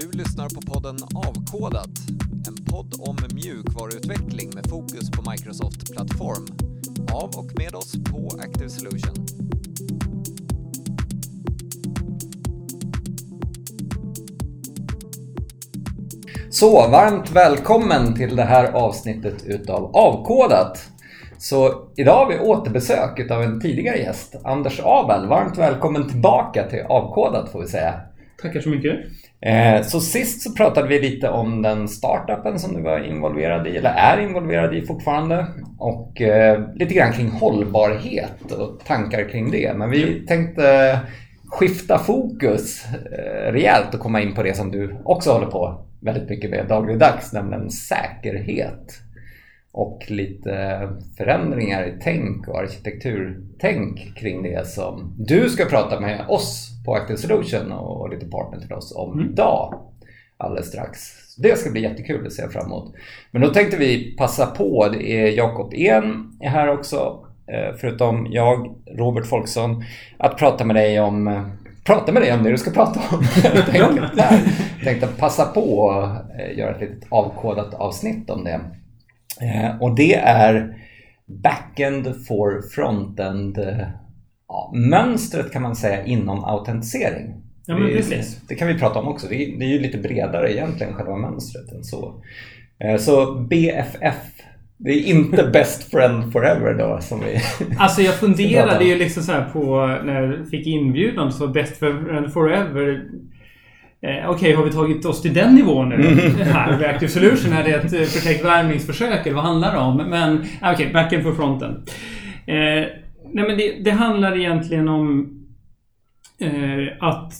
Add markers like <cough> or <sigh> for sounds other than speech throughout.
Du lyssnar på podden Avkodat, en podd om mjukvaruutveckling med fokus på Microsoft Plattform. Av och med oss på Active Solution. Så, varmt välkommen till det här avsnittet utav Avkodat. Så idag har vi återbesök utav en tidigare gäst, Anders Abel. Varmt välkommen tillbaka till Avkodat får vi säga. Tackar så mycket. Eh, så sist så pratade vi lite om den startupen som du var involverad i, eller är involverad i fortfarande. Och eh, lite grann kring hållbarhet och tankar kring det. Men vi tänkte skifta fokus eh, rejält och komma in på det som du också håller på väldigt mycket med dagligdags, nämligen säkerhet. Och lite förändringar i tänk och arkitekturtänk kring det som du ska prata med oss på Active Solution och lite partner till oss om mm. idag. Alldeles strax. Det ska bli jättekul, det ser jag fram emot. Men då tänkte vi passa på, det är Jakob En är här också, förutom jag, Robert Folksson, att prata med dig om prata med dig om det du ska prata om. <laughs> jag tänkte, tänkte passa på att göra ett litet avkodat avsnitt om det. Och det är Backend for Frontend ja, mönstret kan man säga inom autentisering. Ja, men precis. Det, det kan vi prata om också. Det är, det är ju lite bredare egentligen själva mönstret än så. Så BFF det är inte <laughs> best friend forever då som vi... Alltså jag <laughs> funderade ju liksom så på när jag fick inbjudan så best friend forever Eh, Okej, okay, har vi tagit oss till den nivån nu mm. här med Active Solution? Är det ett förtäckt värvningsförsök eller vad handlar det om? Men okej, okay, backend för fronten. Eh, nej men det, det, handlar egentligen om eh, att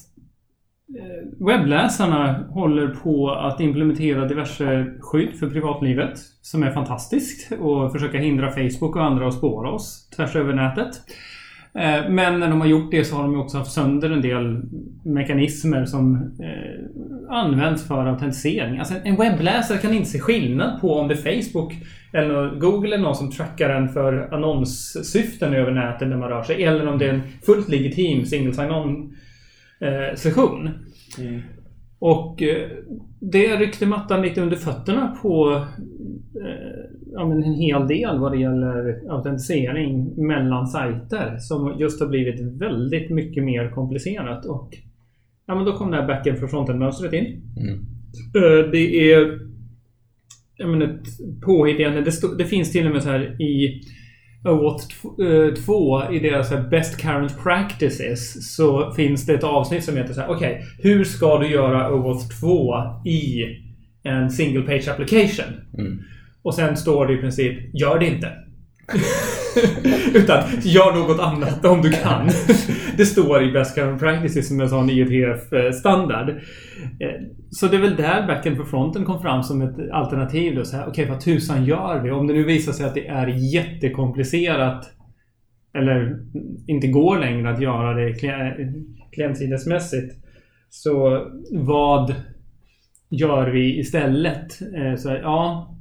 eh, webbläsarna håller på att implementera diverse skydd för privatlivet som är fantastiskt och försöka hindra Facebook och andra att spåra oss tvärs över nätet. Eh, men när de har gjort det så har de också haft sönder en del mekanismer som eh, används för autentisering. Alltså en webbläsare kan inte se skillnad på om det är Facebook eller Google eller någon som trackar en för annonssyften över nätet när man rör sig. Eller om det är en fullt legitim single sign-on eh, session. Mm. Och det ryckte mattan lite under fötterna på ja, men en hel del vad det gäller autentisering mellan sajter som just har blivit väldigt mycket mer komplicerat. Och ja, men då kom det här backend för frontend-mönstret in. Mm. Det är ja, men ett påhitt igen. Det, det, finns till och med så här i OAuth 2 i deras Best Current Practices så finns det ett avsnitt som heter så här. Okej, okay, hur ska du göra OAuth 2 i en single page application? Mm. Och sen står det i princip, gör det inte. <laughs> Utan gör något annat om du kan. det står i Best Current Practices som en sån IETF-standard. Eh, eh, så det är väl där backen för fronten kom fram som ett alternativ. Okej, okay, vad tusan gör vi? Om det nu visar sig att det är jättekomplicerat eller inte går längre att göra det eh, klientsidesmässigt. Så vad gör vi istället? Så ja,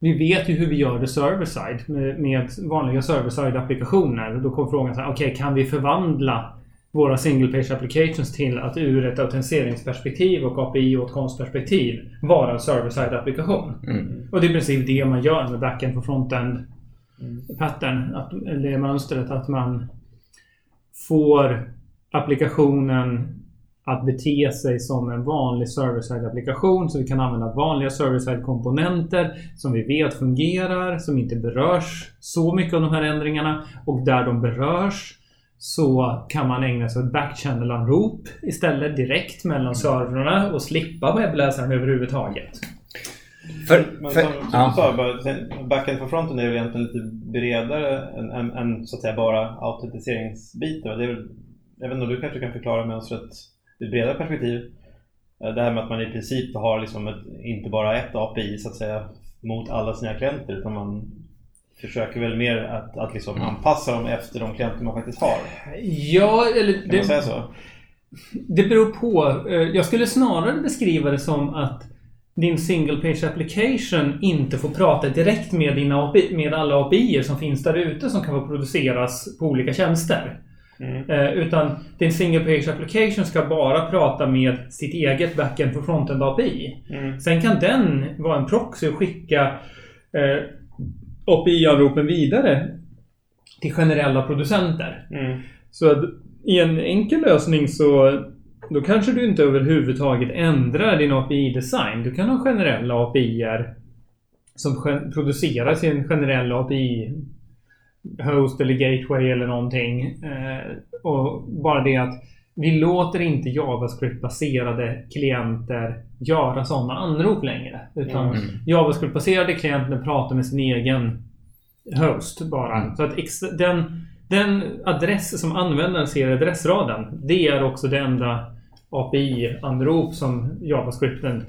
vi vet ju hur vi gör det server-side med, med vanliga server-side applikationer. Då kommer frågan så här, okej okay, kan vi förvandla våra single page applications till att ur ett autentiseringsperspektiv och API åtkomstperspektiv vara en server-side applikation. Mm. Och det är i princip det man gör med backend på frontend pattern. Att, eller mönstret att man får applikationen att bete sig som en vanlig server-side-applikation så vi kan använda vanliga server-side-komponenter som vi vet fungerar, som inte berörs så mycket av de här ändringarna och där de berörs så kan man ägna sig åt backchannel-anrop istället direkt mellan servrarna och slippa webbläsaren överhuvudtaget. För, Men för, som, som ja. du sa, backend för fronten är väl egentligen lite bredare än, än, än så att säga bara autentiseringsbitar. Det är väl, jag vet inte, du kanske kan förklara mönstret ett bredare perspektiv. Eh, det här med att man i princip har liksom ett, inte bara ett API så att säga mot alla sina klienter utan man försöker väl mer att, att liksom mm. anpassa dem efter de klienter man faktiskt har. Ja, eller... Kan det, man säga så? Det beror på. Eh, jag skulle snarare beskriva det som att din single page application inte får prata direkt med, dina API, med alla API som finns där ute som kan produceras på olika tjänster. Mm. Eh, utan din single page application ska bara prata med sitt eget backend för frontend API. Mm. Sen kan den vara en proxy och skicka eh, API-anropen vidare till generella producenter. Mm. Så att i en enkel lösning så då kanske du inte överhuvudtaget ändrar din API-design. Du kan ha generella API-er som producerar sin generella API Host eller Gateway eller någonting. Eh, och bara det att vi låter inte JavaScript-baserade klienter göra sådana anrop längre. Utan mm. JavaScript-baserade klienter pratar med sin egen host bara. Mm. Så att den, den adress som användaren ser i adressraden, det är också det enda API-anrop som JavaScripten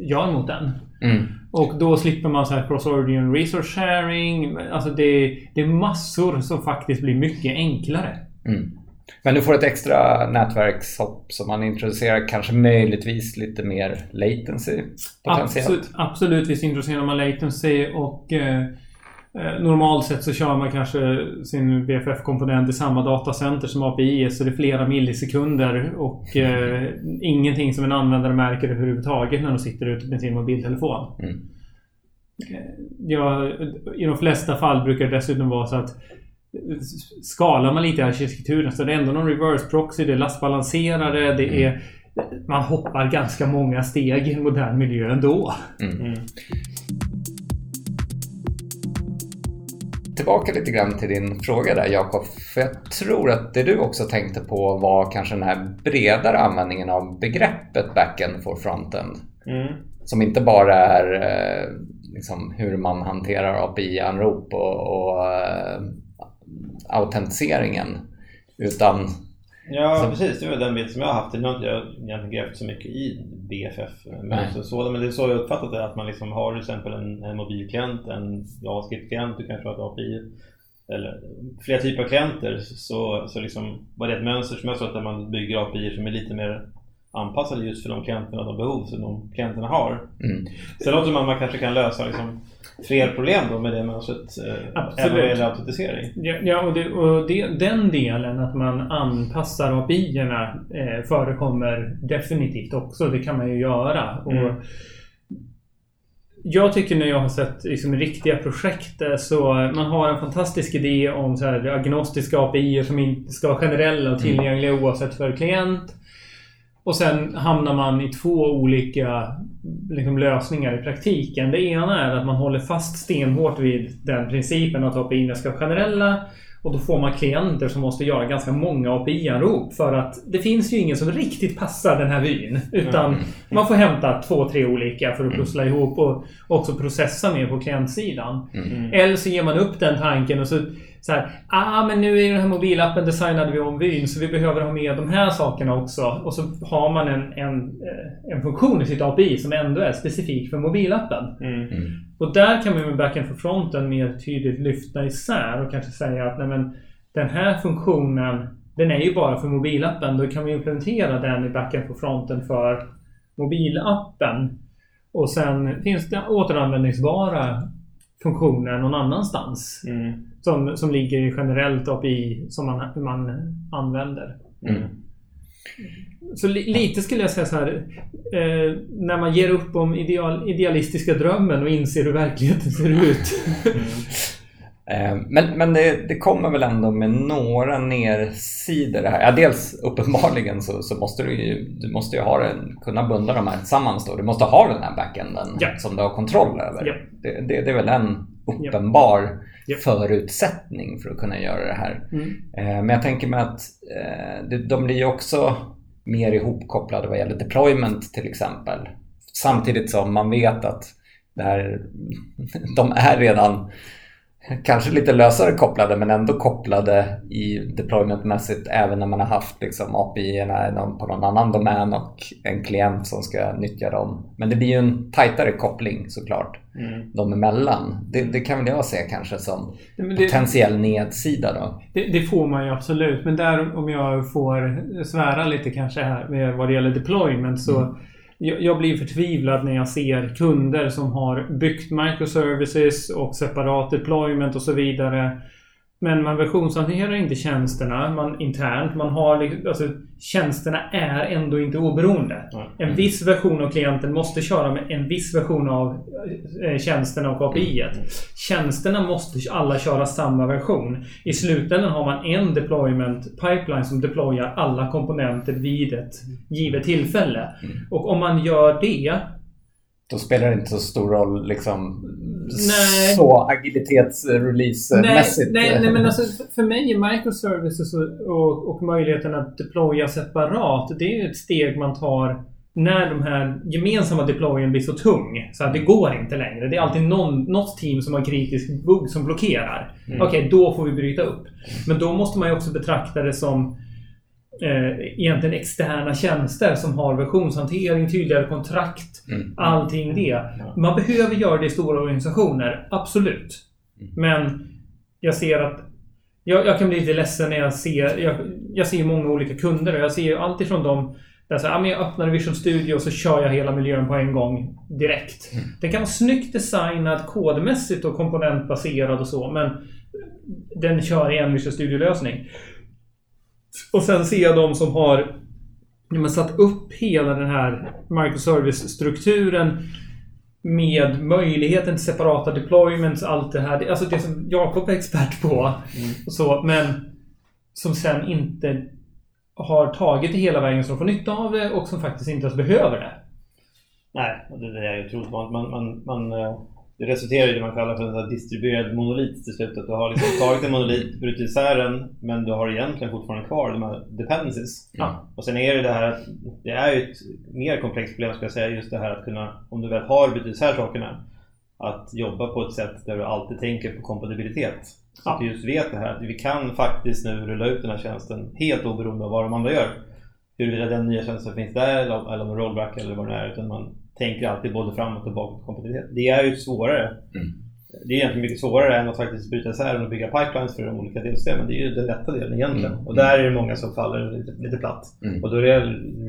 gör mot den. Mm. Och då slipper man så här cross-origin resource sharing. Alltså det, det är massor som faktiskt blir mycket enklare. Mm. Men du får ett extra nätverkshopp som man introducerar kanske möjligtvis lite mer latency potentiellt? Absolut, absolut visst introducerar man latency och eh, normalt sett så kör man kanske sin BFF-komponent i samma datacenter som API så det är flera millisekunder och eh, ingenting som en användare märker överhuvudtaget när de sitter ute med sin mobiltelefon. Mm. Eh, ja, I de flesta fall brukar det dessutom vara så att skalar man lite i arkitekturen så det är ändå någon reverse proxy, det är lastbalanserare, det är man hoppar ganska många steg i en modern miljö ändå. Mm. Mm. Tillbaka lite grann till din fråga där Jakob. För jag tror att det du också tänkte på var kanske den här bredare användningen av begreppet backend for frontend. Mm. Som inte bara är eh, liksom, hur man hanterar API-anrop och, och uh, autentiseringen. Utan Ja, så. precis. Det var den bild som jag har haft. Nu har inte jag egentligen grävt så mycket i BFF. Men, så, men det är så jag uppfattat det. Att man liksom har till exempel en, en mobilklient, en JavaScript-klient, du kanske har ett API. Eller flera typer av klienter. Så, så liksom, var det ett mönster som jag såg att man bygger API som är lite mer anpassade just för de klienterna och de behov som de klienterna har. Mm. Sen låter man man kanske kan lösa liksom, fler problem då med det mönstret eh, även vad gäller autentisering. Ja, ja och, det, och det, den delen att man anpassar API-erna eh, förekommer definitivt också. Det kan man ju göra. Mm. Och jag tycker när jag har sett liksom, riktiga projekt så man har en fantastisk idé om så här, agnostiska API som inte ska vara generella och tillgängliga mm. oavsett för klient. Och sen hamnar man i två olika liksom, lösningar i praktiken. Det ena är att man håller fast stenhårt vid den principen att API ska vara generella. Och då får man klienter som måste göra ganska många API-anrop för att det finns ju ingen som riktigt passar den här vyn. Utan mm. man får hämta två, tre olika för att pussla ihop och också processa mer på klientsidan. Mm. Eller så ger man upp den tanken och så så här, ah men nu är den här mobilappen designade vi om vyn så vi behöver ha med de här sakerna också. Och så har man en, en, eh, en funktion i sitt API som ändå är specifik för mobilappen. Mm. Mm. Och där kan man med backend för fronten mer tydligt lyfta isär och kanske säga att nej men, den här funktionen den är ju bara för mobilappen. Då kan vi implementera den i backend på fronten för mobilappen. Och sen finns det återanvändningsbara funktioner någon annanstans. Mm. Som, som ligger generellt API som man, man använder. Mm. Så li, lite skulle jag säga så här. Eh, när man ger upp om ideal, idealistiska drömmen och inser hur verkligheten ser ut. <laughs> Eh, men, men det, det, kommer väl ändå med några nersidor här. Ja, dels uppenbarligen så, så måste du ju, du måste ju ha den, kunna bunda de här tillsammans. Då. Du måste ha den här backenden ja. som du har kontroll över. Ja. Det, det, det, är väl en uppenbar ja. förutsättning för att kunna göra det här. Mm. Eh, men jag tänker mig att eh, de blir ju också mer ihopkopplade vad gäller deployment till exempel. Samtidigt som man vet att det här, <laughs> de är redan kanske lite lösare kopplade men ändå kopplade i deploymentmässigt även när man har haft liksom api på någon annan domän och en klient som ska nyttja dem. Men det blir ju en tajtare koppling såklart mm. dem emellan. Det, det kan väl jag se kanske som det, potentiell nedsida då. Det, det, får man ju absolut men där om jag får svära lite kanske här med vad det gäller deployment så mm jag blir förtvivlad när jag ser kunder som har byggt microservices och separat deployment och så vidare. Men man versionshanterar inte tjänsterna man, internt. Man har, alltså, tjänsterna är ändå inte oberoende. En viss version av klienten måste köra med en viss version av eh, tjänsterna och API. Mm. Tjänsterna måste alla köra samma version. I slutändan har man en deployment pipeline som deployar alla komponenter vid ett givet tillfälle. Mm. Och om man gör det då spelar det inte så stor roll liksom nej. så agilitetsrelease-mässigt. Nej, nej, nej, men alltså för mig är microservices och, och, möjligheten att deploya separat, det är ett steg man tar när de här gemensamma deployen blir så tung. Så att det går inte längre. Det är alltid någon, något team som har kritisk bugg som blockerar. Mm. Okej, okay, då får vi bryta upp. Men då måste man ju också betrakta det som eh, egentligen externa tjänster som har versionshantering, tydligare kontrakt, mm. allting det. Man behöver göra det i stora organisationer, absolut. Mm. Men jag ser att jag, jag, kan bli lite ledsen när jag ser jag, jag ser många olika kunder och jag ser allt ifrån dem där så här, jag öppnar Vision Studio och så kör jag hela miljön på en gång direkt. Mm. Den kan vara snyggt designad kodmässigt och komponentbaserad och så men den kör i en Vision Studio-lösning. Och sen ser jag de som har man satt upp hela den här microservice-strukturen med möjligheten till separata deployments, allt det här. Alltså det som Jakob är expert på. Mm. Så, men som sen inte har tagit det hela vägen som får nytta av det och som faktiskt inte ens behöver det. Nej, det är otroligt vanligt. Man, man, man, eh, det resulterar i det man kallar för en distribuerad monolit till slut. Att du har liksom tagit en monolit, brutit isär den, men du har egentligen fortfarande kvar de här dependencies. Ja. Och sen är det det här att det är ju ett mer komplext problem ska jag säga, just det här att kunna, om du väl har brutit isär sakerna, att jobba på ett sätt där du alltid tänker på kompatibilitet. Så ja. att du just vet det här att vi kan faktiskt nu rulla ut den här tjänsten helt oberoende av vad de andra gör. Huruvida den nya tjänsten finns där eller, eller om rollback eller vad det är. Utan man, tänker alltid både framåt och bakåt kompatibilitet. Det är ju svårare. Mm. Det är egentligen mycket svårare än att faktiskt bryta isär och bygga pipelines för de olika delsystemen. Det är ju den lätta delen egentligen. Mm. Och där är det många som faller lite, lite platt. Mm. Och då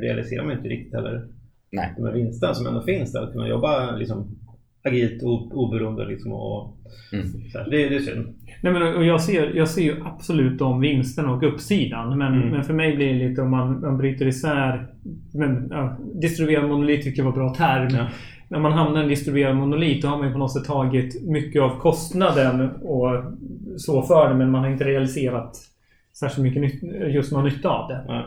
realiserar man inte riktigt heller Nej. de här vinsterna som ändå finns där. Att kunna jobba liksom, agilt och oberoende. Liksom, och, mm. så här. Det, det är synd. Nej, men, och jag, ser, jag ser ju absolut de vinsterna och uppsidan. Men, mm. men för mig blir det lite om man, man bryter isär... Men, ja, distribuerad monolit tycker jag var bra term. Ja. När man hamnar i en distribuerad monolit då har man ju på något sätt tagit mycket av kostnaden och så för det men man har inte realiserat särskilt mycket just någon nytta av det. Ja.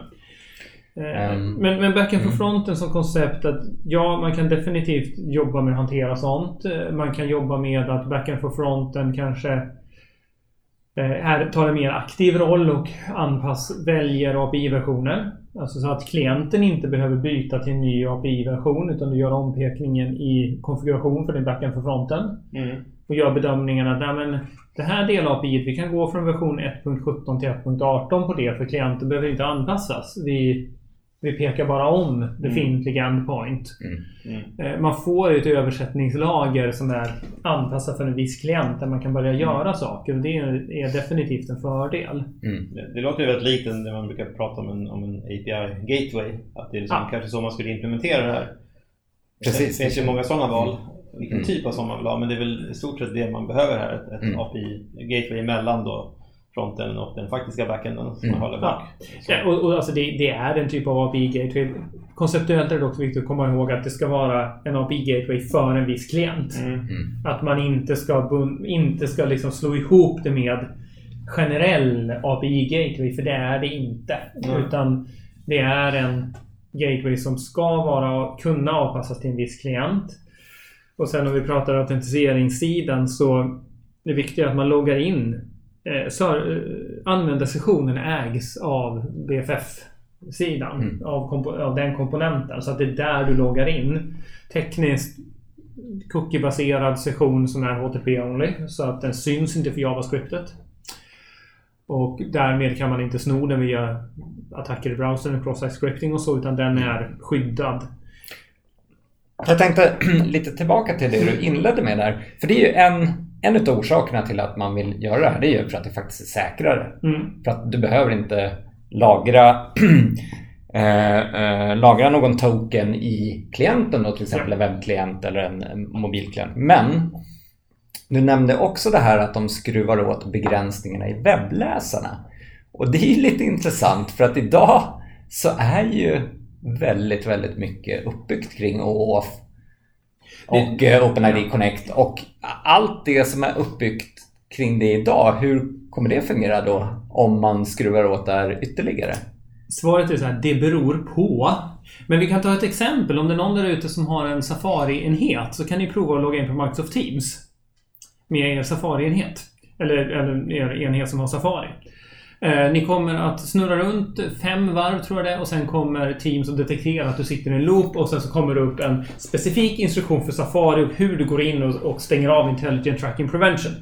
Um, men, men backend for mm. fronten som koncept att ja, man kan definitivt jobba med att hantera sånt. Man kan jobba med att backend for fronten kanske här eh, tar en mer aktiv roll och anpass, väljer API-versioner. Alltså så att klienten inte behöver byta till en ny API-version utan du gör ompekningen i konfiguration för din backend för fronten. Mm. Och gör bedömningen att men, det här del API, vi kan gå från version 1.17 till 1.18 på det för klienten behöver inte anpassas. Vi vi pekar bara om befintliga mm. endpoint. Mm. Mm. Eh, man får ett översättningslager som är anpassat för en viss klient där man kan börja mm. göra saker. Och det är definitivt en fördel. Mm. Det, det, låter ju väldigt likt när man brukar prata om en, om en API Gateway. Att det är liksom ja. kanske så man skulle implementera det här. Precis. Det finns ju många sådana val. Vilken mm. typ av sådana man vill ha. Men det är väl i stort sett det man behöver här. Ett, ett API Gateway emellan då fronten och den faktiska backenden som mm. håller bak. Ja. och, och alltså det, det, är en typ av API-gateway. Konceptuellt är det också viktigt att komma ihåg att det ska vara en API-gateway för en viss klient. Mm. Mm. Att man inte ska, inte ska liksom slå ihop det med generell API-gateway, för det är det inte. Utan det är en gateway som ska vara, kunna avpassas till en viss klient. Och sen om vi pratar autentiseringssidan så det viktiga är att man loggar in användarsessionen ägs av BFF-sidan. Mm. Av, av, den komponenten. Så att det är där du loggar in. Tekniskt cookie-baserad session som är HTTP-only. Så att den syns inte för JavaScriptet. Och därmed kan man inte sno den via attacker i browsern, cross-site scripting och så, utan den är skyddad. Jag tänkte <clears throat> lite tillbaka till det du inledde med där. För det är ju en en av orsakerna till att man vill göra det här det är ju för att det faktiskt är säkrare. Mm. För att du behöver inte lagra <clears throat> eh, eh, lagra någon token i klienten då, till exempel en webbklient eller en, en mobilklient. Men Du nämnde också det här att de skruvar åt begränsningarna i webbläsarna. Och det är ju lite intressant för att idag så är ju väldigt, väldigt mycket uppbyggt kring OAuth och det... Eh, OpenID Connect och allt det som är uppbyggt kring det idag, hur kommer det fungera då om man skruvar åt där ytterligare? Svaret är så här, det beror på. Men vi kan ta ett exempel. Om det är någon där ute som har en Safari-enhet så kan ni prova att logga in på Microsoft Teams. Med er Safari-enhet. Eller, eller er enhet som har Safari. Eh, ni kommer att snurra runt fem varv tror jag det och sen kommer Teams att detektera att du sitter i en loop och sen så kommer det upp en specifik instruktion för Safari och hur du går in och, och stänger av Intelligent Tracking Prevention.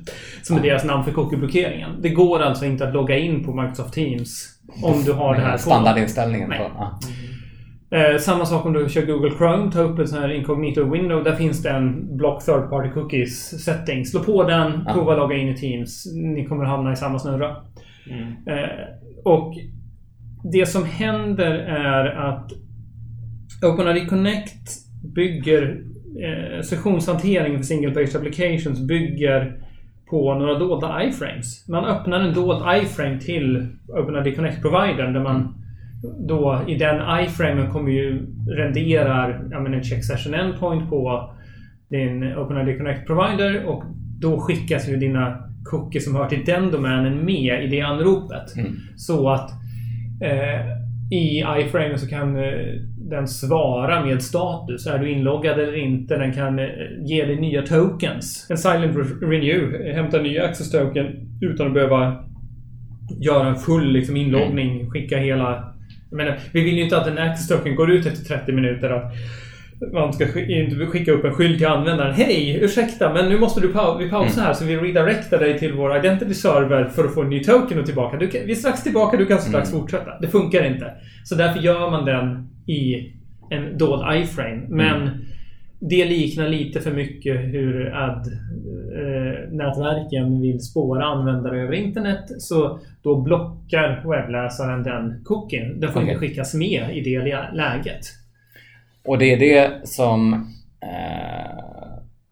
Som är deras namn för cookie-blockeringen. Det går alltså inte att logga in på Microsoft Teams om du har det här Standardinställningen. På, ja. Eh, samma sak om du kör Google Chrome. Ta upp en sån här incognito window. Där finns det en block third party cookies setting. Slå på den, ja. prova logga in i Teams. Ni kommer hamna i samma snurra. Mm. Eh, och det som händer är att OpenID Connect bygger eh, sektionshanteringen för single page applications bygger på några dolda iframes. Man öppnar en dold iframe till OpenID Connect providern där man då i den iframen kommer ju renderar en check session endpoint på din OpenID Connect provider och då skickas ju dina cookies som hör till den domänen med i det anropet. Mm. Så att eh, i iframen så kan eh, den svara med status. Är du inloggad eller inte? Den kan eh, ge dig nya tokens. En silent renew. Hämta nya access token utan att behöva göra en full liksom, inloggning. Mm. Skicka hela... Jag menar, vi vill ju inte att en access token går ut efter 30 minuter. Att man ska skicka upp en skylt till användaren. Hej! Ursäkta, men nu måste du pa vi pausa mm. här så vi redirectar dig till vår identity server för att få en ny token och tillbaka. Du vi är strax tillbaka, du kan strax mm. fortsätta. Det funkar inte. Så därför gör man den i en dold iframe. Men mm. det liknar lite för mycket hur ad-nätverken eh, vill spåra användare över internet. Så då blockar webbläsaren den cookien. Den får okay. inte skickas med i det läget. Och det är det som eh,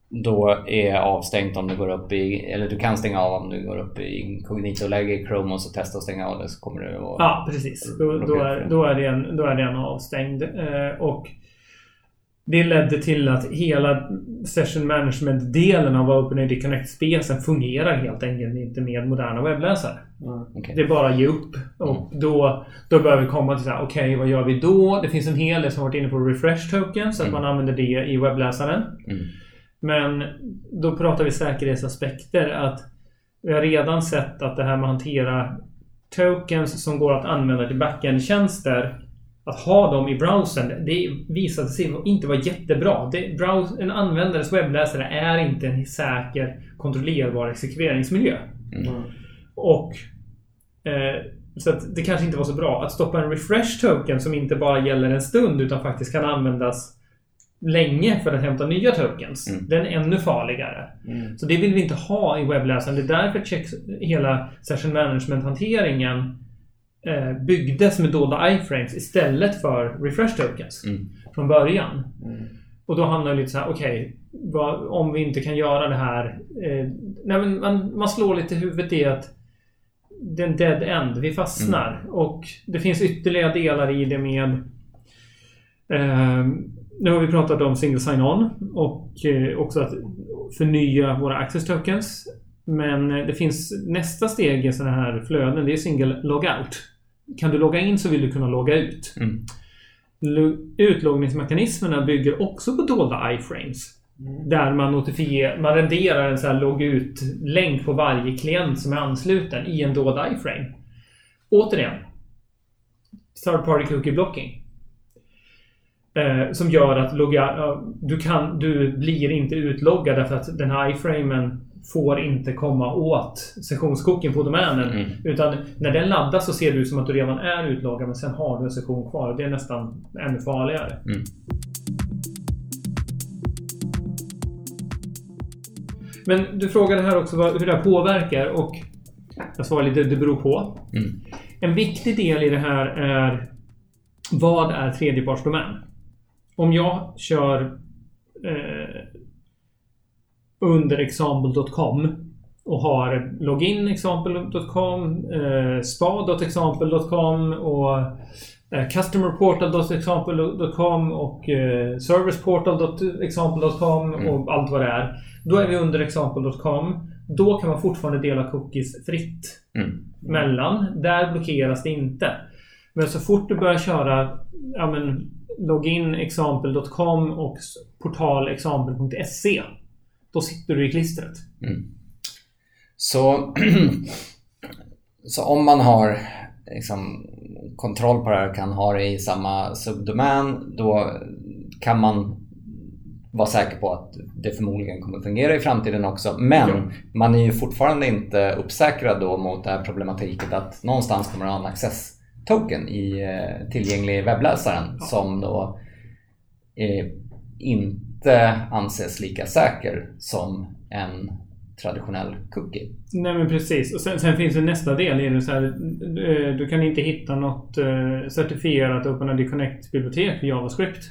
då är avstängt om du går upp i, eller du kan stänga av om du går upp i inkognito-läge i Chrome och så testa att stänga av det så kommer du att... Ja, precis. Då, då, är, då, är, det en, då är det en avstängd. Eh, och det ledde till att hela session management-delen av OpenID Connect-specen fungerar helt enkelt inte med moderna webbläsare. Mm, okay. Det är bara att ge upp. Och mm. då, då börjar vi komma till så här, okej okay, vad gör vi då? Det finns en hel del som varit inne på refresh token så att mm. man använder det i webbläsaren. Mm. Men då pratar vi säkerhetsaspekter. att Vi har redan sett att det här med att hantera tokens som går att använda till backend-tjänster att ha dem i browsern, det visade sig inte vara jättebra. Det, browse, en användares webbläsare är inte en säker kontrollerbar exekveringsmiljö. Mm. Och eh, Så att det kanske inte var så bra. Att stoppa en refresh token som inte bara gäller en stund utan faktiskt kan användas länge för att hämta nya tokens. Mm. Den är ännu farligare. Mm. Så det vill vi inte ha i webbläsaren. Det är därför checks, hela session management-hanteringen eh, byggdes med dolda iframes istället för refresh tokens mm. från början. Mm. Och då hamnar det lite så här, okej, okay, om vi inte kan göra det här. Eh, nej men man, man slår lite huvudet i att det är en dead end. Vi fastnar. Mm. Och det finns ytterligare delar i det med eh, nu har vi pratat om single sign-on och eh, också att förnya våra access tokens. Men eh, det finns nästa steg i sådana här flöden. Det är single logout. Kan du logga in så vill du kunna logga ut. Mm. Utloggningsmekanismerna bygger också på dolda iframes. Mm. Där man notifierar, man renderar en sån här logg ut-länk på varje klient som är ansluten i en dold iframe. Återigen. Third party cookie blocking. Eh, som gör att logga, du, kan, du blir inte utloggad därför att den här iframen får inte komma åt sessionskocken på domänen. Mm. Utan när den laddas så ser det ut som att du redan är utloggad men sen har du en session kvar. Det är nästan ännu farligare. Mm. Men du frågade här också hur det här påverkar och jag svarar lite, det beror på. Mm. En viktig del i det här är vad är tredjepartsdomän? Om jag kör eh, under example.com och har login example.com, eh, spa.example.com och eh, customerportal.example.com och eh, serviceportal.example.com mm. och allt vad det är. Då är vi under example.com. Då kan man fortfarande dela cookies fritt mm. mellan. Där blockeras det inte. Men så fort du börjar köra ja, men, login example.com och portalexample.se då sitter du i klistret. Mm. Så, <clears throat> så om man har liksom, kontroll på det här och kan ha det i samma subdomän då kan man vara säker på att det förmodligen kommer fungera i framtiden också. Men ja. man är ju fortfarande inte uppsäkrad då mot det här problematiken att någonstans kommer att ha en access token i eh, tillgänglig webbläsaren ja. som då eh, inte anses lika säker som en traditionell cookie. Nej men precis. Och sen, sen finns det nästa del i det. Så här, eh, du kan inte hitta något eh, certifierat OpenID Connect-bibliotek för JavaScript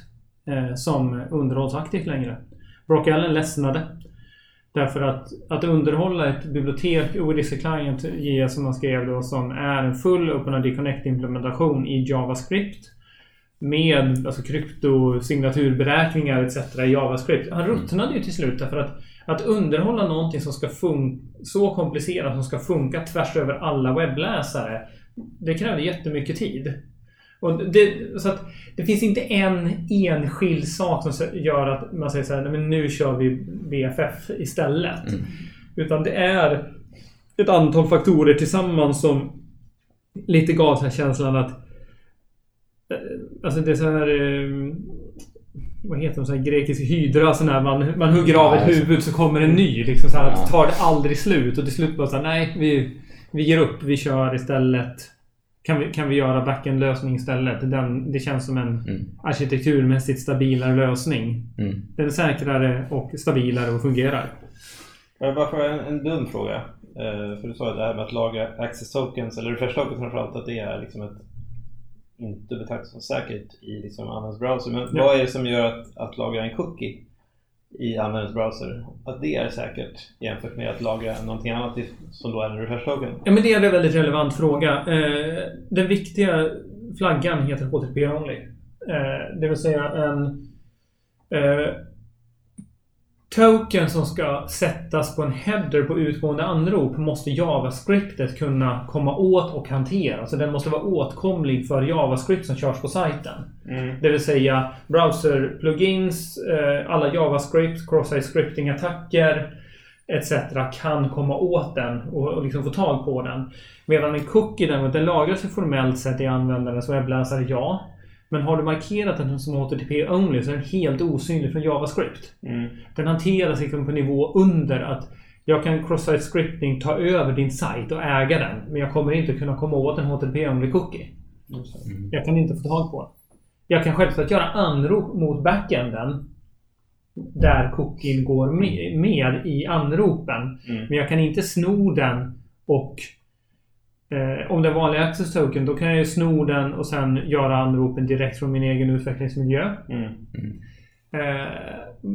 eh, som underhållsaktigt längre. Brock Allen ledsnade. Därför att, att underhålla ett bibliotek, OEDC Client JS som man skrev då, som är en full OpenID Connect-implementation i JavaScript med alltså kryptosignaturberäkningar etc. i JavaScript. Han ruttnade ju till slut därför att att underhålla någonting som ska funka så komplicerat som ska funka tvärs över alla webbläsare. Det kräver jättemycket tid. Och det, så att det finns inte en enskild sak som gör att man säger så här, men nu kör vi BFF istället. Mm. Utan det är ett antal faktorer tillsammans som lite gav känslan att eh, Alltså det är så här eh, vad heter de, så här grekisk hydra. Så när man, man hugger av ett huvud så kommer en ny. Liksom så här, ja. tar det aldrig slut. Och till slut bara så här, nej, vi, vi ger upp. Vi kör istället. Kan vi, kan vi göra backend-lösning istället? Den, det känns som en mm. arkitekturmässigt stabilare lösning. Mm. Den är säkrare och stabilare och fungerar. Bara för en, en dum fråga. Uh, för du sa det här med att lagra access tokens, eller refresh tokens framförallt, att det är liksom ett inte betraktas som säkert i liksom användarens browser. Men ja. vad är det som gör att, att lagra en cookie i användarens browser, att det är säkert jämfört med att lagra någonting annat som då är en refresh token? Ja men det är en väldigt relevant fråga. Eh, den viktiga flaggan heter HTTP only. Eh, det vill säga en eh, token som ska sättas på en header på utgående anrop måste JavaScriptet kunna komma åt och hantera. Så den måste vara åtkomlig för JavaScript som körs på sajten. Mm. Det vill säga browser-plugins, eh, alla JavaScript, cross-site scripting-attacker etc. kan komma åt den och liksom få tag på den. Medan en cookie däremot, den lagras ju formellt sett i användarens webbläsare, ja. Men har du markerat den som HTTP only så är den helt osynlig från JavaScript. Mm. Den hanteras liksom på nivå under att jag kan cross-site scripting ta över din sajt och äga den. Men jag kommer inte kunna komma åt en HTTP only cookie. Mm. Jag kan inte få tag på den. Jag kan självklart göra anrop mot backenden där cookien går med, med i anropen. Mm. Men jag kan inte sno den och Eh, om det är vanlig access token då kan jag ju sno den och sen göra anropen direkt från min egen utvecklingsmiljö. Mm. Mm. Eh,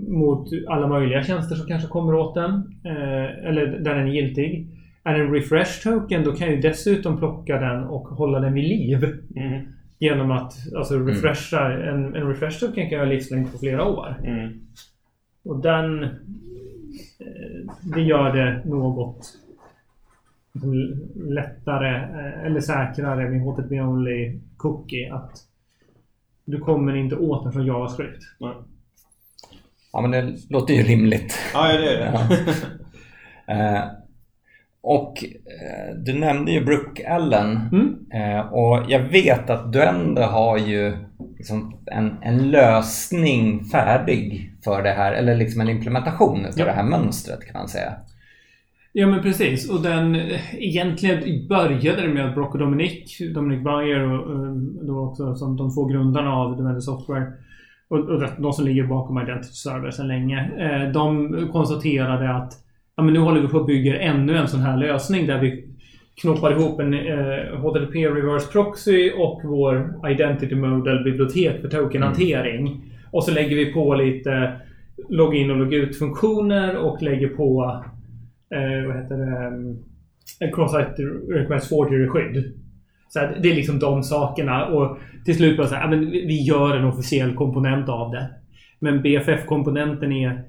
mot alla möjliga tjänster som kanske kommer åt den. Eh, eller där den är giltig. Är det en refresh token då kan jag ju dessutom plocka den och hålla den vid liv. Mm. Genom att alltså, mm. refresha. En, en refresh token kan ha livslängd på flera år. Mm. Och den... Eh, det gör det något lättare eh, eller säkrare med HTTP Only Cookie att du kommer inte åt den från JavaScript. Nej. Ja men det låter ju rimligt. Ja, det är det. Ja. <laughs> eh, och eh, du nämnde ju Brooke Allen mm. eh, och jag vet att du ändå har ju liksom en, en lösning färdig för det här eller liksom en implementation för ja. det här mönstret kan man säga. Ja men precis. Och den egentligen började det med att Brock och Dominic, Dominic Bayer och eh, då också som de två grundarna av Demanded Software och, och de som ligger bakom Identity Server sedan länge. Eh, de konstaterade att ja, men nu håller vi på att bygga ännu en sån här lösning där vi knoppar ihop en eh, HTTP Reverse Proxy och vår Identity Model bibliotek för tokenhantering. Mm. Och så lägger vi på lite login och logout-funktioner och lägger på eh, vad heter det? En cross-site request forgery-skydd. Så här, det är liksom de sakerna. Och till slut bara så här, men vi gör en officiell komponent av det. Men BFF-komponenten är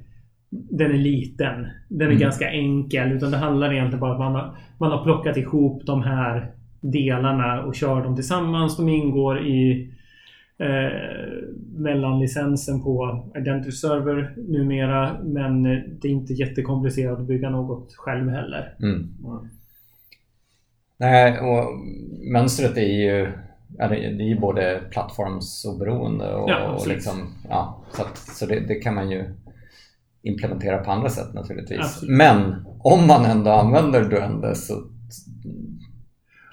den är liten. Den är mm. ganska enkel. Utan det handlar egentligen bara om att man har, man har plockat ihop de här delarna och kör dem tillsammans. De ingår i eh, mellanlicensen på Identity Server numera. Men det är inte jättekomplicerat att bygga något själv heller. Mm. Mm. Nej, och mönstret är ju Ja, det, är ju både plattformsoberoende och, ja, och liksom, ja, så, att, så det, det, kan man ju implementera på andra sätt naturligtvis. Absolut. Men om man ändå använder Duende så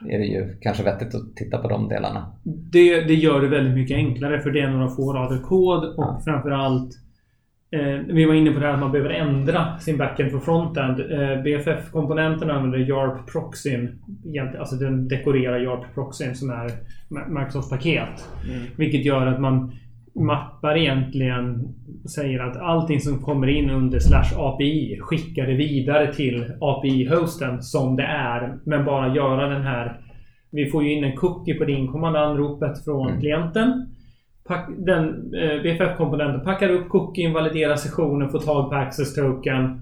är det ju kanske vettigt att titta på de delarna. Det, det gör det väldigt mycket enklare för det är några få rader kod och ja. framförallt eh, vi var inne på det här att man behöver ändra sin backend för frontend. Eh, BFF-komponenten använder YARP proxyn. Alltså den dekorerar YARP proxyn som är Microsofts paket. Mm. Vilket gör att man mappar egentligen säger att allting som kommer in under slash API skickar det vidare till API-hosten som det är. Men bara göra den här... Vi får ju in en cookie på det inkommande anropet från mm. klienten. Den eh, BFF-komponenten packar upp cookien, validerar sessionen, får tag på access token.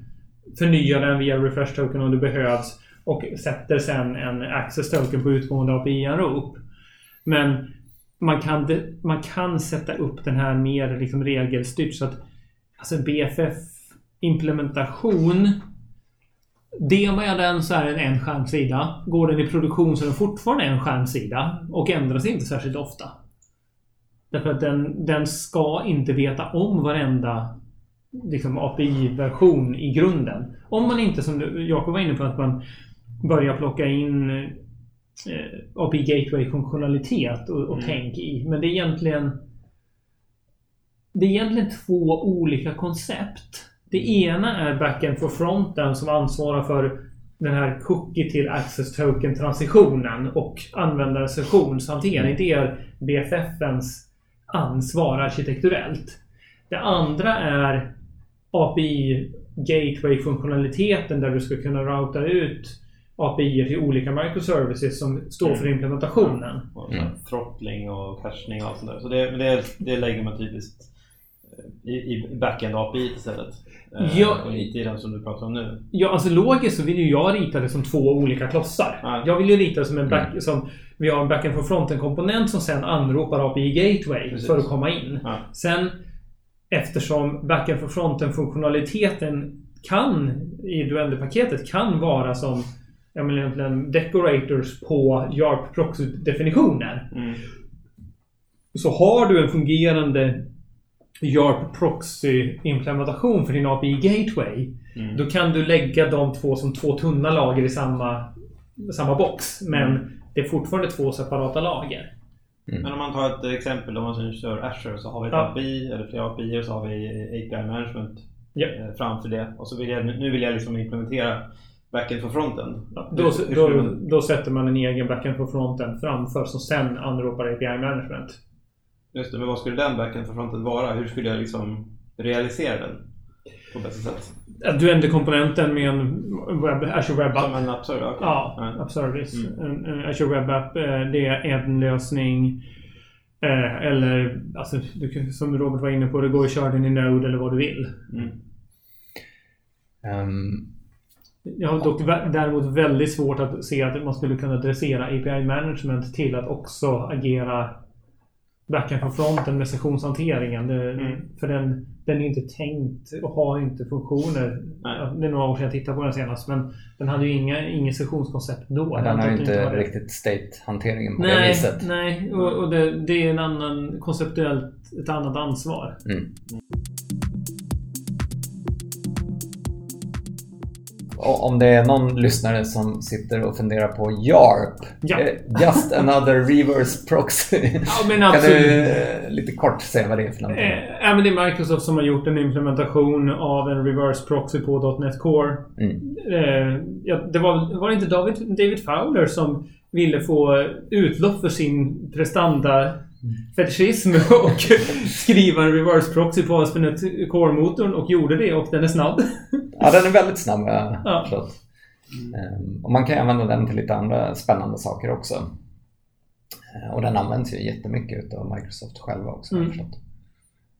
Förnyar den via refresh token om det behövs. Och sätter sen en access token på utgående API-anrop. Men man kan, man kan sätta upp den här mer liksom regelstyrt så att alltså BFF-implementation Demar jag den så är den en skärmsida. Går den i produktion så är den fortfarande en skärmsida och ändras inte särskilt ofta. Därför att den, den ska inte veta om varenda liksom, API-version i grunden. Om man inte, som Jakob var inne på, att man börjar plocka in API Gateway-funktionalitet och, och mm. tänk i. Men det är egentligen det är egentligen två olika koncept. Det ena är backend for fronten som ansvarar för den här cookie till access token transitionen och användarsessionshantering. Det är BFFens ansvar arkitekturellt. Det andra är API Gateway-funktionaliteten där du ska kunna routa ut API till olika microservices som står mm. för implementationen. Mm. Throttling och cachning och allt sånt där. Så det, det, det lägger man typiskt eh, i, i backend API istället. Eh, ja, och inte i den som du pratar om nu. Ja, alltså logiskt så vill ju jag rita det som två olika klossar. Ja. Jag vill ju rita det som en back, mm. som vi har en backend for fronten komponent som sen anropar API Gateway Precis. för att komma in. Ja. Sen eftersom backend for fronten funktionaliteten kan i Duende-paketet kan vara som ja, men egentligen decorators på YARP proxy-definitioner. Mm. Så har du en fungerande YARP proxy-implementation för din API Gateway. Mm. Då kan du lägga de två som två tunna lager i samma, samma box. Men mm. det är fortfarande två separata lager. Mm. Men om man tar ett exempel, om man kör Azure så har vi ett ja. API eller flera API och så har vi API management yep. framför det. Och så vill jag, nu vill jag liksom implementera backend för fronten. Ja, då, då, då, sätter man en egen backend för fronten framför som sen anropar API management. Just det, men vad skulle den backend för fronten vara? Hur skulle jag liksom realisera den på bästa sätt? Duende-komponenten med en web, Azure Web App. Som en app service? Okay. Ja, mm. App Service. Mm. En, en Azure Web App, eh, det är en lösning. Eh, eller alltså, du, som Robert var inne på, det går att köra den i Node eller vad du vill. Mm. Um, jag har dock däremot väldigt svårt att se att man skulle kunna dressera API management till att också agera backend från fronten med sessionshanteringen. Det, mm. För den, den är inte tänkt och har inte funktioner. Nej. Det är några år sedan jag tittade på den senast. Men den hade ju inga, ingen sessionskoncept då. Den, den har ju inte, inte riktigt state-hanteringen på nej, det viset. Nej, och, och det, det, är en annan konceptuellt ett annat ansvar. Mm. Om det är någon lyssnare som sitter och funderar på JARP, ja. Eh, Just <laughs> another reverse proxy. Ja, kan du eh, lite kort säga vad det är för någonting? Eh, men det är Microsoft som har gjort en implementation av en reverse proxy på .NET Core. Mm. Ja, det var, var det inte David, David Fowler som ville få utlopp för sin prestanda fetischism <laughs> och skriva en reverse proxy på ASP.NET Core-motorn och gjorde det och den är snabb. Ja, den är väldigt snabb. Ja. Mm. Och man kan använda den till lite andra spännande saker också. Och den används ju jättemycket av Microsoft själva också. Mm.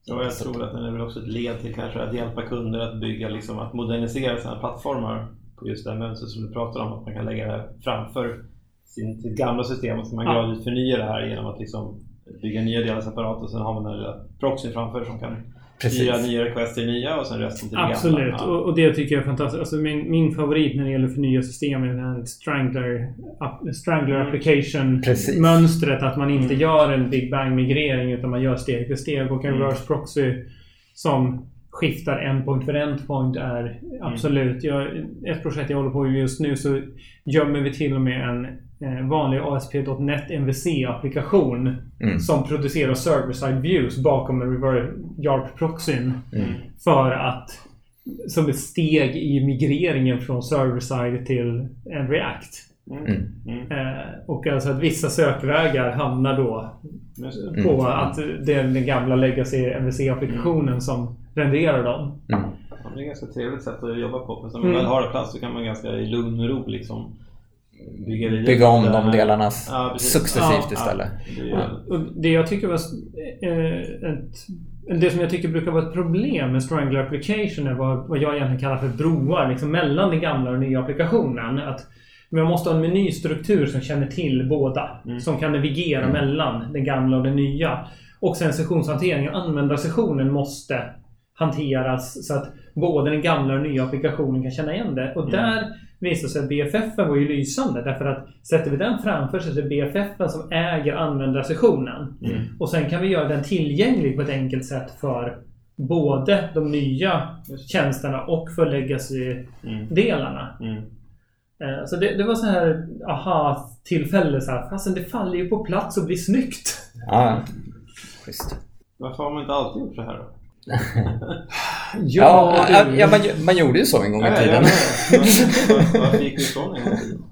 Ja, jag tror att den är väl också ett led till kanske att hjälpa kunder att bygga, liksom, att modernisera sina plattformar på just det mönstret som du pratar om, att man kan lägga det framför sin, sitt gamla system och så man gradvis förnya det här genom att liksom bygga nya delar separat och sen har man den lilla proxyn framför som kan styra nya request till nya och sen resten till Absolut. det gamla. Absolut, och, och, det tycker jag är fantastiskt. Alltså min, min favorit när det gäller förnya system är den Strangler, Strangler mm. Application-mönstret. Att man inte mm. gör en Big Bang-migrering utan man gör steg för steg. Och en mm. reverse proxy som skiftar endpoint för endpoint är absolut. Jag, ett projekt jag håller på med just nu så gömmer vi till och med en vanlig ASP.NET MVC-applikation mm. som producerar server-side views bakom en YARP-proxyn. Mm. För att som ett steg i migreringen från server-side till en React. Mm. mm. Eh, och alltså att vissa sökvägar hamnar då på mm. att det är den gamla legacy MVC-applikationen mm. som renderar dem. Mm. det är ett ganska trevligt sätt att jobba på. För när man mm. väl har det plats så kan man ganska i lugn och ro liksom bygga, bygga om de delarna ja, successivt ja, istället. Ja, det, och det jag tycker var eh, ett det som jag tycker brukar vara ett problem med Strangler Application är vad, vad jag egentligen kallar för broar liksom mellan den gamla och den nya applikationen. Att man måste ha en menystruktur som känner till båda. Mm. Som kan navigera mm. mellan den gamla och den nya. Och sen sessionshanteringen, användarsessionen måste hanteras så att både den gamla och den nya applikationen kan känna igen det. Och mm. där visade sig att BFF var ju lysande. Därför att sätter vi den framför så är det BFF som äger användarsessionen. Mm. Och sen kan vi göra den tillgänglig på ett enkelt sätt för både de nya tjänsterna och för legacy-delarna. Mm. mm. Eh, så det, det, var så här aha-tillfälle. Så här, fastän det faller ju på plats och blir snyggt. Ja, schysst. Varför har man inte alltid gjort så här då? <laughs> ja, ja, ja man, man, gjorde ju så en gång i tiden. Varför gick du ifrån en gång i tiden?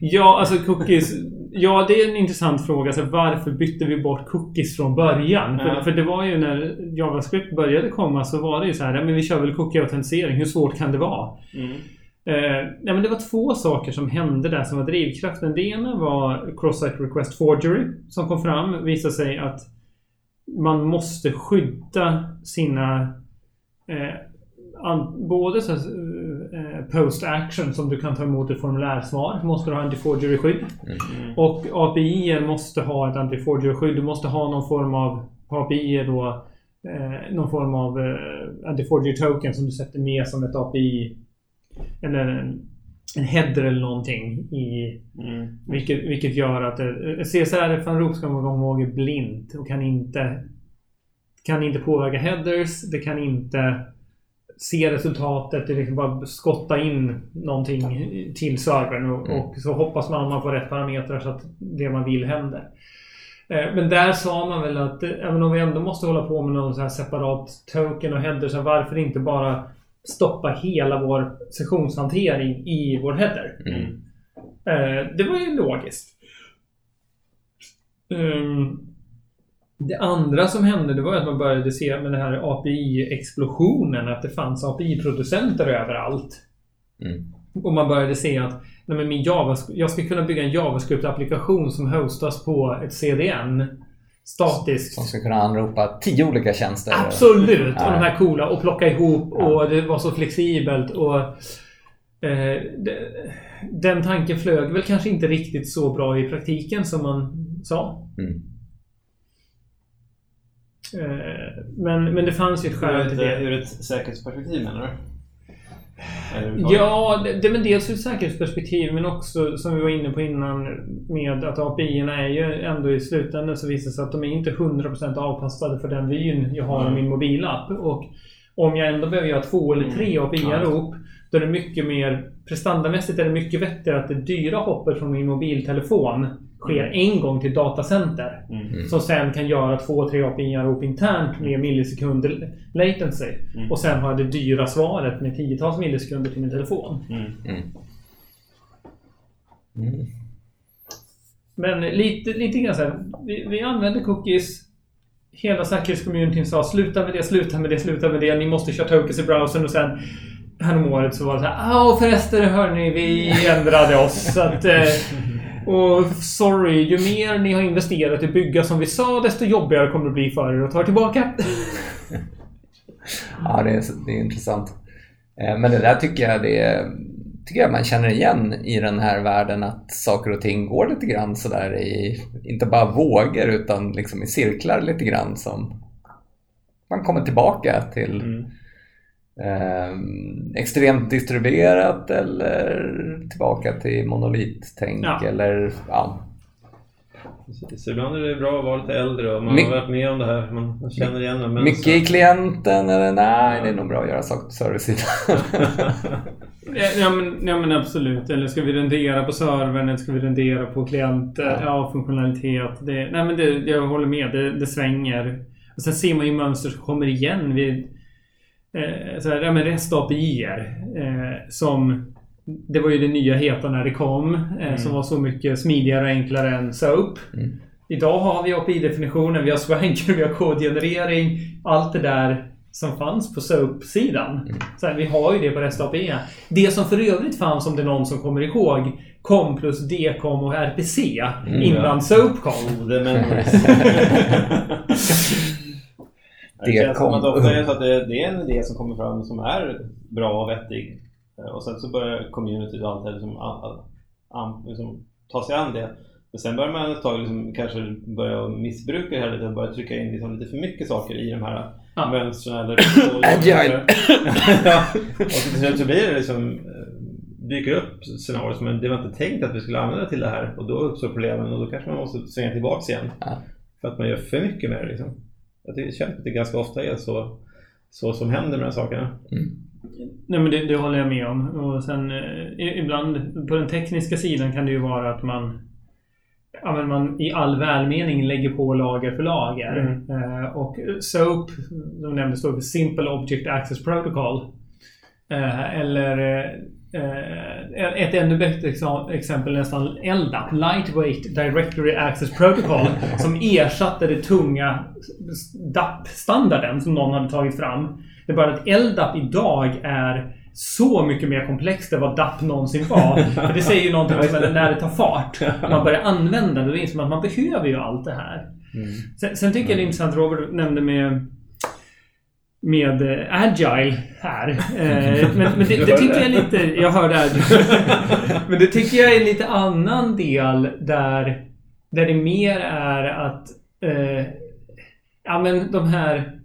Ja, alltså cookies. Ja, det är en intressant fråga. Alltså, varför bytte vi bort cookies från början? Ja. För, för, det var ju när JavaScript började komma så var det ju så här. Ja, men vi kör väl cookie-autentisering. Hur svårt kan det vara? Mm. Eh, ja, men det var två saker som hände där som var drivkraften. Det ena var Cross-Site Request Forgery som kom fram. Visade sig att man måste skydda sina eh, både så, eh, post action som du kan ta emot ett formulärsvar. Måste du ha anti-forgery-skydd. Mm. Och API måste ha ett anti-forgery-skydd. Du måste ha någon form av API då eh, någon form av eh, anti-forgery token som du sätter med som ett API eller en, en header eller någonting i mm. vilket, vilket gör att eh, CSR van Roop ska man komma ihåg är blint och kan inte kan inte påverka headers. Det kan inte se resultatet. Det är liksom bara skotta in någonting till servern och, mm. och så hoppas man att man får rätt parametrar så att det man vill händer. Eh, men där sa man väl att eh, även om vi ändå måste hålla på med någon så här separat token och header så varför inte bara stoppa hela vår sessionshantering i vår header? Mm. Eh, det var ju logiskt. Um, det andra som hände det var att man började se med den här API-explosionen att det fanns API-producenter överallt. Mm. Och man började se att nej men min Java, jag ska kunna bygga en JavaScript-applikation som hostas på ett CDN. Statiskt. Som ska kunna anropa tio olika tjänster. Absolut! Ja. Och de här coola och plocka ihop ja. och det var så flexibelt. Och, eh, det, den tanken flög väl kanske inte riktigt så bra i praktiken som man sa. Mm. Eh, men, men det fanns ju ett skäl till det. Ur ett säkerhetsperspektiv menar du? Ja, det, det men dels ur ett säkerhetsperspektiv men också som vi var inne på innan med att API-erna är ju ändå i slutändan så visar det sig att de är inte 100% avpassade för den vyn jag har mm. i min mobilapp. Och om jag ändå behöver göra två eller tre mm. API-rop då är det mycket mer prestandamässigt är det mycket vettigare att det dyra hoppet från min mobiltelefon sker mm. en gång till datacenter. Mm. Som sen kan göra två, tre API-anrop internt med millisekunder latency. Mm. Och sen har jag det dyra svaret med tiotals millisekunder till min telefon. Mm. mm. Men lite, lite grann så här, vi, vi använder cookies. Hela säkerhetscommunityn sa sluta med det, sluta med det, sluta med det. Ni måste köra tokens i browsern och sen häromåret så var det så här. Ja förresten hörni, vi ändrade oss. Så att, eh, och sorry, ju mer ni har investerat i att bygga som vi sa, desto jobbigare kommer det bli för er att ta tillbaka. <laughs> ja, det är, det är intressant. Eh, men det där tycker jag det tycker jag man känner igen i den här världen att saker och ting går lite grann sådär i, inte bara vågor utan liksom i cirklar lite grann som man kommer tillbaka till mm. Eh, extremt distribuerat eller tillbaka till monolittänk ja. eller ja, Precis. Ibland är det bra att vara lite äldre och man My har varit med om det här. Man, känner igen det. Mycket i klienten eller nej, det är nog bra att göra saker på servicesidan. <laughs> ja, men, ja men absolut. Eller ska vi rendera på servern eller ska vi rendera på klienter? Ja, ja funktionalitet. Det, nej men det, jag håller med. Det, det svänger. Och sen ser man ju mönster som kommer igen vid eh, så här, ja, men REST API eh, som det var ju det nya heta när det kom. Eh, mm. Som var så mycket smidigare och enklare än SOAP. Mm. Idag har vi API-definitionen, vi har swanker, vi har kodgenerering. Allt det där som fanns på SOAP-sidan. Mm. Så vi har ju det på REST API. Det som för övrigt fanns, om det är någon som kommer ihåg, kom plus DKOM och RPC mm, innan ja. SOAP kom. <laughs> <laughs> Det känns som att ofta är så att det, det är en idé som kommer fram som är bra och vettig. Eh, och sen så börjar communityt och allt liksom, liksom, ta sig an det. Men sen börjar man ett tag liksom, kanske börja missbruka det här lite och börja trycka in liksom, lite för mycket saker i de här ja. mönstren. Eller, <laughs> Agile! ja. Och till slut så blir det liksom eh, dyker upp scenarier som det var inte tänkt att vi skulle använda till det här och då uppstår problemen och då kanske man måste svänga tillbaks igen. Ja. För att man gör för mycket med det liksom. Jag tycker, känns att det ganska ofta är så, så som händer med de här sakerna. Mm. Nej men det, det, håller jag med om. Och sen eh, ibland på den tekniska sidan kan det ju vara att man Ja, men man i all välmening lägger på lager för lager. Mm. Eh, och SOAP, som nämndes då, Simple Object Access Protocol. Eh, eller eh, ett ännu bättre exempel nästan LDAP, Lightweight Directory Access Protocol, <laughs> som ersatte det tunga DAP-standarden som någon hade tagit fram. Det är bara att LDAP idag är så mycket mer komplext än vad DAP någonsin var. För det säger ju någonting om <laughs> när det tar fart. Man börjar använda det. Då inser man att man behöver ju allt det här. Mm. Sen, sen, tycker jag det är intressant, Robert nämnde med med eh, Agile här. Eh, men, men det, det, tycker jag lite... Jag hörde Agile. <laughs> men det tycker jag är en lite annan del där, där det mer är att... Eh, ja men de här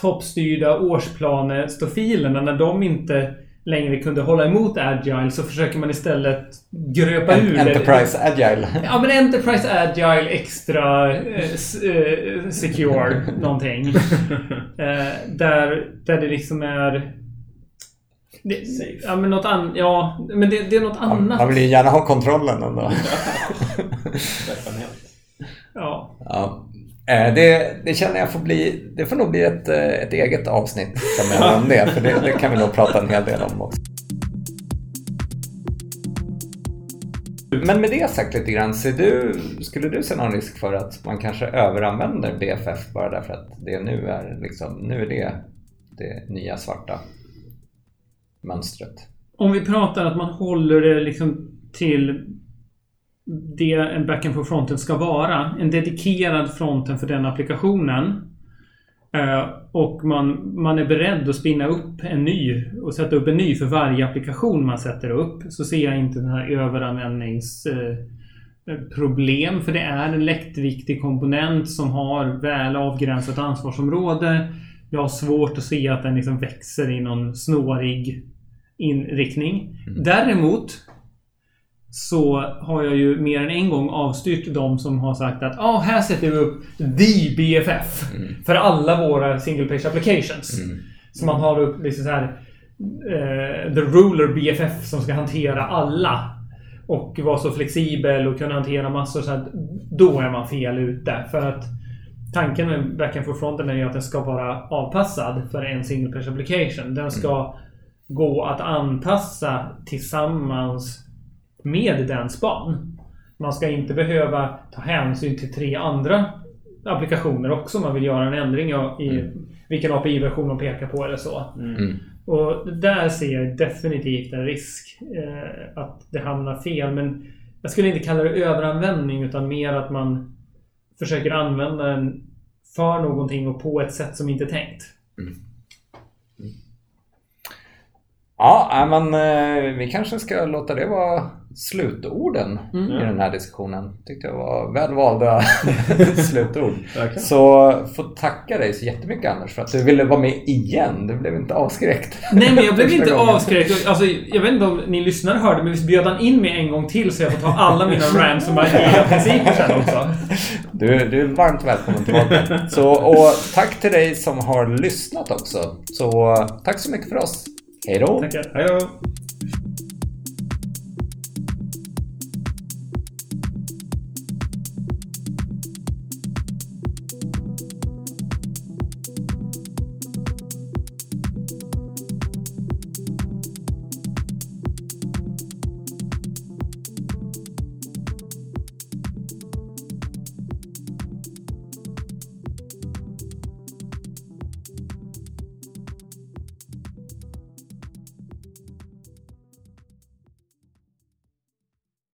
toppstyrda årsplanestofilerna, när de inte längre kunde hålla emot Agile så försöker man istället gröpa en, ur... Enterprise det. Agile. Ja, men Enterprise Agile extra eh, eh, secure <laughs> någonting. eh, där, där det liksom är... Det, ja, men något annat. Ja, men det, det är något annat. Man vill gärna ha kontrollen ändå. <laughs> ja. ja. Eh, det, det, känner jag får bli, det får nog bli ett, eh, ett eget avsnitt om det, för det, det, kan vi nog prata en hel del om också. Men med det sagt lite grann, ser du, skulle du se någon risk för att man kanske överanvänder BFF bara därför att det nu är, liksom, nu är det det nya svarta mönstret? Om vi pratar att man håller det liksom till det en backend for fronten ska vara. En dedikerad fronten för den applikationen. Eh, och man, man är beredd att spinna upp en ny och sätta upp en ny för varje applikation man sätter upp. Så ser jag inte den här överanvändningsproblem. Eh, för det är en lättviktig komponent som har väl avgränsat ansvarsområde. Jag har svårt att se att den liksom växer i någon snårig inriktning. Mm. Däremot så har jag ju mer än en gång avstyrt de som har sagt att ah, här sätter vi upp the BFF mm. för alla våra single page applications. Mm. Så man har upp liksom så här uh, the ruler BFF som ska hantera alla. Och vara så flexibel och kunna hantera massor. Så att då är man fel ute. För att tanken med backend for fronten är ju att den ska vara avpassad för en single page application. Den ska mm. gå att anpassa tillsammans med den span. man ska inte behöva ta hänsyn till tre andra applikationer också om man vill göra en ändring i mm. vilken API-version man pekar på eller så. Mm. Och där ser jag definitivt en risk eh, att det hamnar fel. Men jag skulle inte kalla det överanvändning utan mer att man försöker använda den för någonting och på ett sätt som inte är tänkt. Mm. Ja, men eh, vi kanske ska låta det vara slutorden mm. i den här diskussionen. Tyckte jag var väl valda <laughs> slutord. Okay. Så får tacka dig så jättemycket Anders för att du ville vara med igen. Du blev inte avskräckt. Nej, men jag blev inte <laughs> gången. avskräckt. Alltså, jag vet inte om ni lyssnare hörde, men vi bjöd han in mig en gång till så jag får ta alla mina <laughs> rants och markera principer sen också. Du, du är varmt välkommen tillbaka. Så, och tack till dig som har lyssnat också. Så tack så mycket för oss. Hej då! Tackar. Hej då!